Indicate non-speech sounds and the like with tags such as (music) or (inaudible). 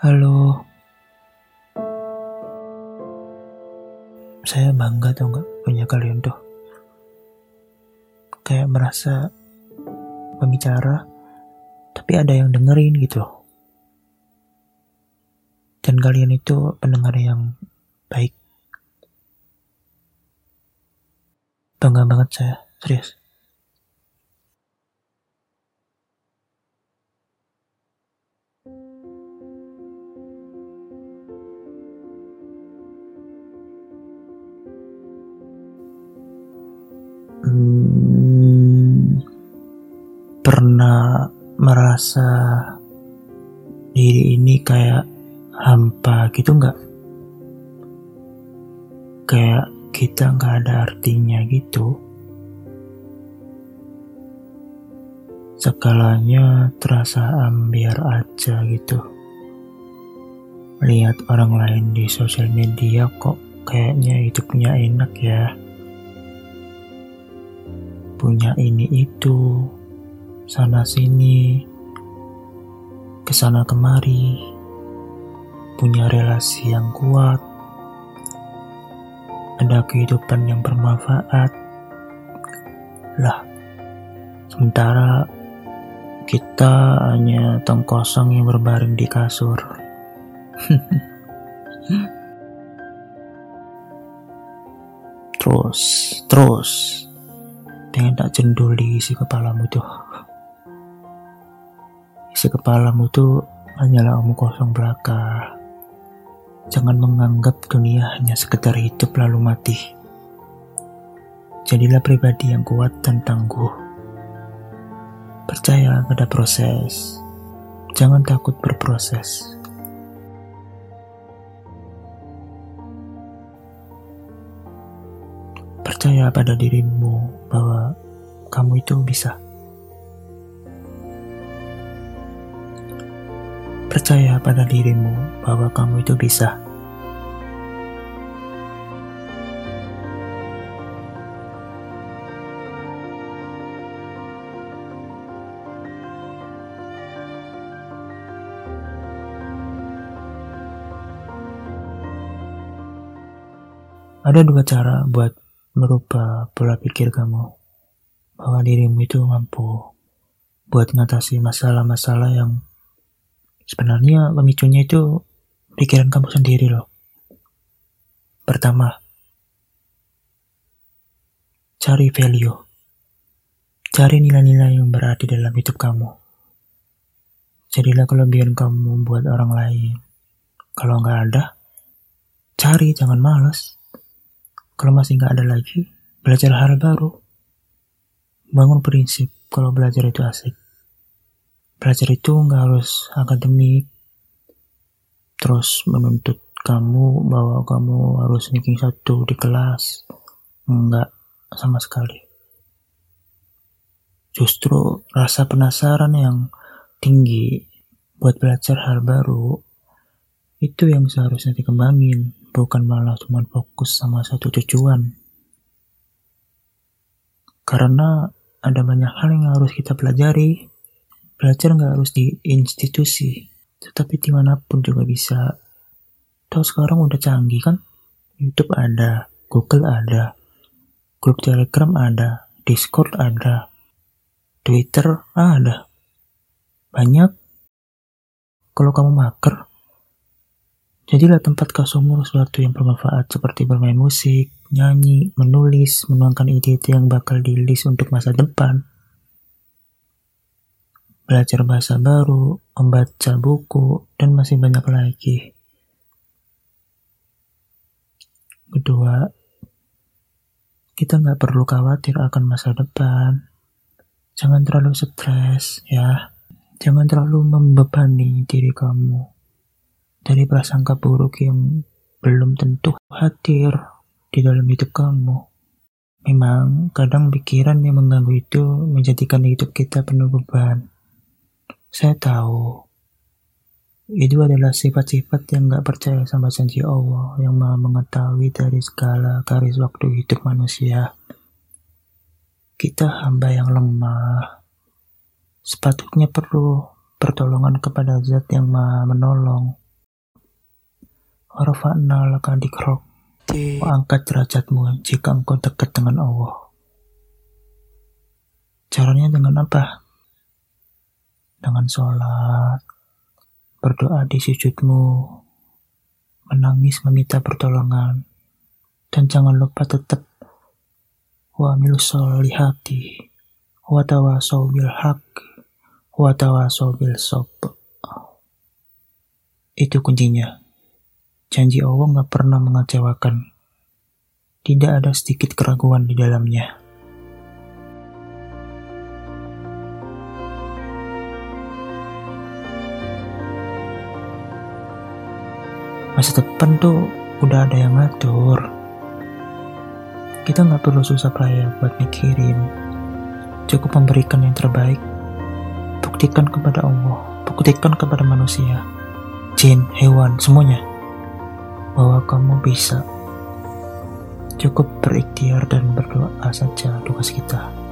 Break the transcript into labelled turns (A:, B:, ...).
A: Halo. Saya bangga tau nggak punya kalian tuh. Kayak merasa pembicara, tapi ada yang dengerin gitu. Dan kalian itu pendengar yang baik. Bangga banget saya, serius. Hmm, pernah merasa diri ini kayak hampa gitu nggak? Kayak kita nggak ada artinya gitu. Segalanya terasa ambiar aja gitu. Lihat orang lain di sosial media kok kayaknya hidupnya enak ya punya ini itu, sana sini, ke sana kemari, punya relasi yang kuat, ada kehidupan yang bermanfaat. Lah, sementara kita hanya tong kosong yang berbaring di kasur. (laughs) terus, terus pengen tak cenduli isi kepalamu tuh isi kepalamu tuh hanyalah omong kosong belaka jangan menganggap dunia hanya sekedar hidup lalu mati. Jadilah pribadi yang kuat dan tangguh. Percaya pada proses. Jangan takut berproses. Percaya pada dirimu bahwa kamu itu bisa. Percaya pada dirimu bahwa kamu itu bisa. Ada dua cara buat merubah pola pikir kamu bahwa dirimu itu mampu buat ngatasi masalah-masalah yang sebenarnya pemicunya itu pikiran kamu sendiri loh. Pertama, cari value. Cari nilai-nilai yang berarti dalam hidup kamu. Jadilah kelebihan kamu buat orang lain. Kalau nggak ada, cari, jangan males. Kalau masih nggak ada lagi, belajar hal baru. Bangun prinsip kalau belajar itu asik. Belajar itu nggak harus akademik, terus menuntut kamu bahwa kamu harus ranking satu di kelas. Enggak, sama sekali. Justru rasa penasaran yang tinggi buat belajar hal baru itu yang seharusnya dikembangin bukan malah cuma fokus sama satu tujuan. Karena ada banyak hal yang harus kita pelajari. Belajar nggak harus di institusi, tetapi di mana pun juga bisa. Tahu sekarang udah canggih kan? YouTube ada, Google ada, grup Telegram ada, Discord ada, Twitter ada. Banyak. Kalau kamu maker, Jadilah tempat kau sumur sesuatu yang bermanfaat seperti bermain musik, nyanyi, menulis, menuangkan ide-ide yang bakal di untuk masa depan. Belajar bahasa baru, membaca buku, dan masih banyak lagi. Kedua, kita nggak perlu khawatir akan masa depan. Jangan terlalu stres, ya. Jangan terlalu membebani diri kamu dari prasangka buruk yang belum tentu hadir di dalam hidup kamu. Memang kadang pikiran yang mengganggu itu menjadikan hidup kita penuh beban. Saya tahu itu adalah sifat-sifat yang gak percaya sama janji Allah yang maha mengetahui dari segala garis waktu hidup manusia. Kita hamba yang lemah. Sepatutnya perlu pertolongan kepada zat yang maha menolong Warfa'na laka dikrok. Angkat derajatmu jika engkau dekat dengan Allah. Caranya dengan apa? Dengan sholat, berdoa di sujudmu, menangis meminta pertolongan, dan jangan lupa tetap wa milu solihati wa tawasau bil haq wa tawasau bil sob itu kuncinya janji Allah nggak pernah mengecewakan tidak ada sedikit keraguan di dalamnya masa depan tuh udah ada yang ngatur kita nggak perlu susah payah buat mikirin. Cukup memberikan yang terbaik. Buktikan kepada Allah, buktikan kepada manusia, jin, hewan, semuanya. Bahwa kamu bisa. Cukup berikhtiar dan berdoa saja tugas kita.